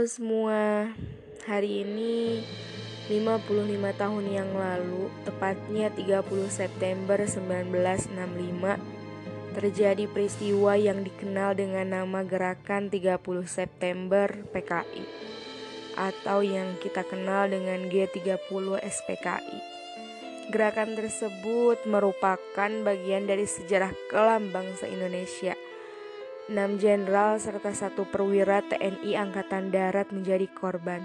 Semua, hari ini 55 tahun yang lalu, tepatnya 30 September 1965, terjadi peristiwa yang dikenal dengan nama Gerakan 30 September PKI atau yang kita kenal dengan G30 SPKI. Gerakan tersebut merupakan bagian dari sejarah kelam bangsa Indonesia – Enam jenderal serta satu perwira TNI Angkatan Darat menjadi korban.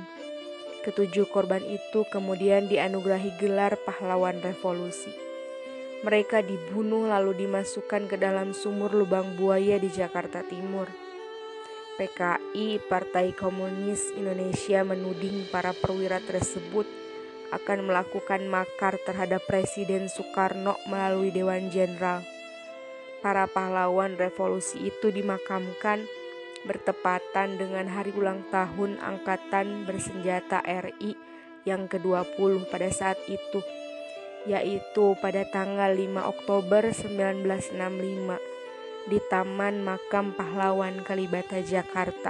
Ketujuh korban itu kemudian dianugerahi gelar pahlawan revolusi. Mereka dibunuh lalu dimasukkan ke dalam sumur lubang buaya di Jakarta Timur. PKI Partai Komunis Indonesia menuding para perwira tersebut akan melakukan makar terhadap Presiden Soekarno melalui Dewan Jenderal para pahlawan revolusi itu dimakamkan bertepatan dengan hari ulang tahun Angkatan Bersenjata RI yang ke-20 pada saat itu, yaitu pada tanggal 5 Oktober 1965 di Taman Makam Pahlawan Kalibata, Jakarta.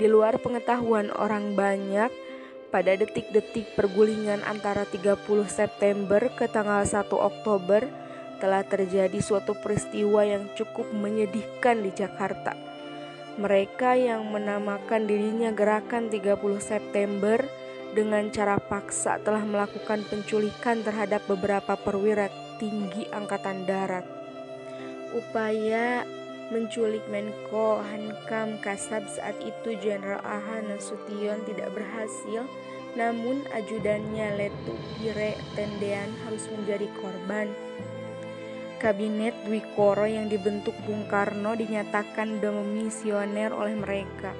Di luar pengetahuan orang banyak, pada detik-detik pergulingan antara 30 September ke tanggal 1 Oktober telah terjadi suatu peristiwa yang cukup menyedihkan di Jakarta. Mereka yang menamakan dirinya Gerakan 30 September dengan cara paksa telah melakukan penculikan terhadap beberapa perwira tinggi Angkatan Darat. Upaya menculik Menko Hankam Kasab saat itu Jenderal Aha Nasution tidak berhasil, namun ajudannya Letu Pire Tendean harus menjadi korban. Kabinet Dwi Koro yang dibentuk Bung Karno dinyatakan demisioner oleh mereka.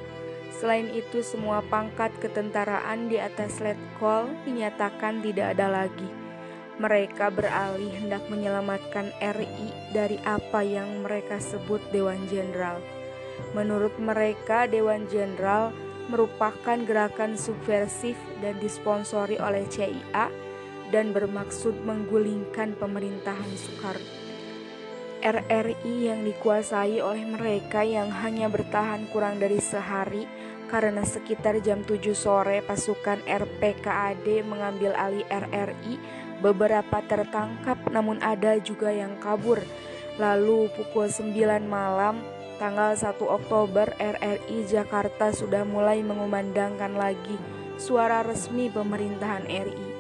Selain itu, semua pangkat ketentaraan di atas letkol dinyatakan tidak ada lagi. Mereka beralih hendak menyelamatkan RI dari apa yang mereka sebut Dewan Jenderal. Menurut mereka, Dewan Jenderal merupakan gerakan subversif dan disponsori oleh CIA dan bermaksud menggulingkan pemerintahan Soekarno. RRI yang dikuasai oleh mereka yang hanya bertahan kurang dari sehari karena sekitar jam 7 sore pasukan RPKAD mengambil alih RRI beberapa tertangkap namun ada juga yang kabur. Lalu pukul 9 malam tanggal 1 Oktober RRI Jakarta sudah mulai mengumandangkan lagi suara resmi pemerintahan RI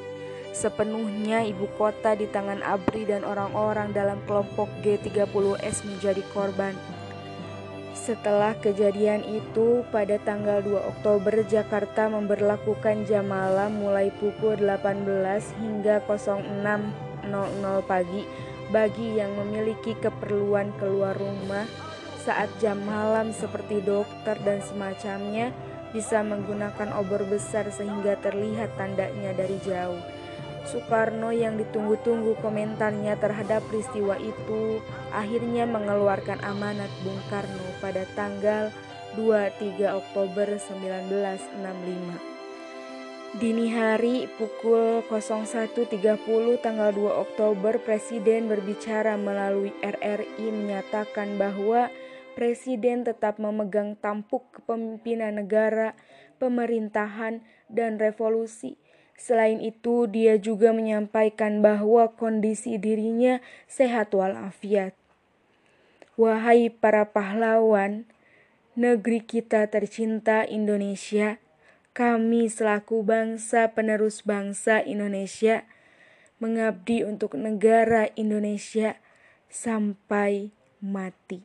Sepenuhnya ibu kota di tangan ABRI dan orang-orang dalam kelompok G30S menjadi korban. Setelah kejadian itu, pada tanggal 2 Oktober Jakarta memberlakukan jam malam mulai pukul 18 hingga 06.00 pagi bagi yang memiliki keperluan keluar rumah saat jam malam seperti dokter dan semacamnya bisa menggunakan obor besar sehingga terlihat tandanya dari jauh. Soekarno yang ditunggu-tunggu komentarnya terhadap peristiwa itu akhirnya mengeluarkan amanat Bung Karno pada tanggal 23 Oktober 1965. Dini hari pukul 01.30 tanggal 2 Oktober Presiden berbicara melalui RRI menyatakan bahwa Presiden tetap memegang tampuk kepemimpinan negara, pemerintahan, dan revolusi Selain itu, dia juga menyampaikan bahwa kondisi dirinya sehat walafiat. Wahai para pahlawan, negeri kita tercinta Indonesia, kami selaku bangsa penerus bangsa Indonesia mengabdi untuk negara Indonesia sampai mati.